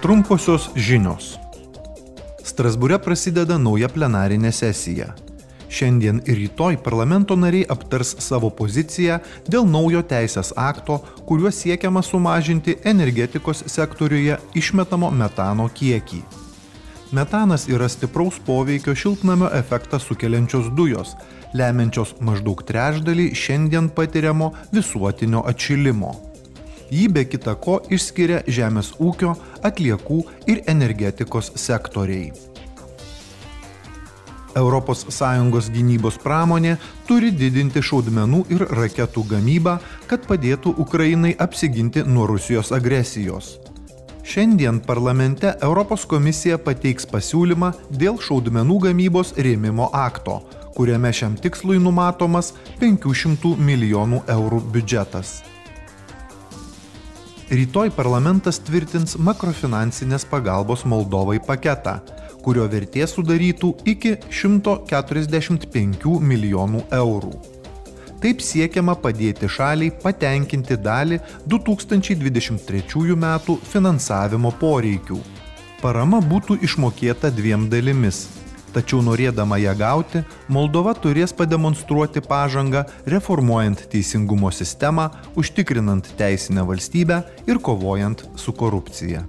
Trumposios žinios. Strasbūre prasideda nauja plenarinė sesija. Šiandien ir rytoj parlamento nariai aptars savo poziciją dėl naujo teisės akto, kuriuo siekiama sumažinti energetikos sektoriuje išmetamo metano kiekį. Metanas yra stipraus poveikio šiltnamio efektą sukeliančios dujos, lemiančios maždaug trečdalį šiandien patiriamo visuotinio atšilimo. Jį be kita ko išskiria žemės ūkio, atliekų ir energetikos sektoriai. ES gynybos pramonė turi didinti šaudmenų ir raketų gamybą, kad padėtų Ukrainai apsiginti nuo Rusijos agresijos. Šiandien parlamente Europos komisija pateiks pasiūlymą dėl šaudmenų gamybos rėmimo akto, kuriame šiam tikslui numatomas 500 milijonų eurų biudžetas. Rytoj parlamentas tvirtins makrofinansinės pagalbos Moldovai paketą, kurio vertė sudarytų iki 145 milijonų eurų. Taip siekiama padėti šaliai patenkinti dalį 2023 m. finansavimo poreikių. Parama būtų išmokėta dviem dalimis. Tačiau norėdama ją gauti, Moldova turės pademonstruoti pažangą reformuojant teisingumo sistemą, užtikrinant teisinę valstybę ir kovojant su korupcija.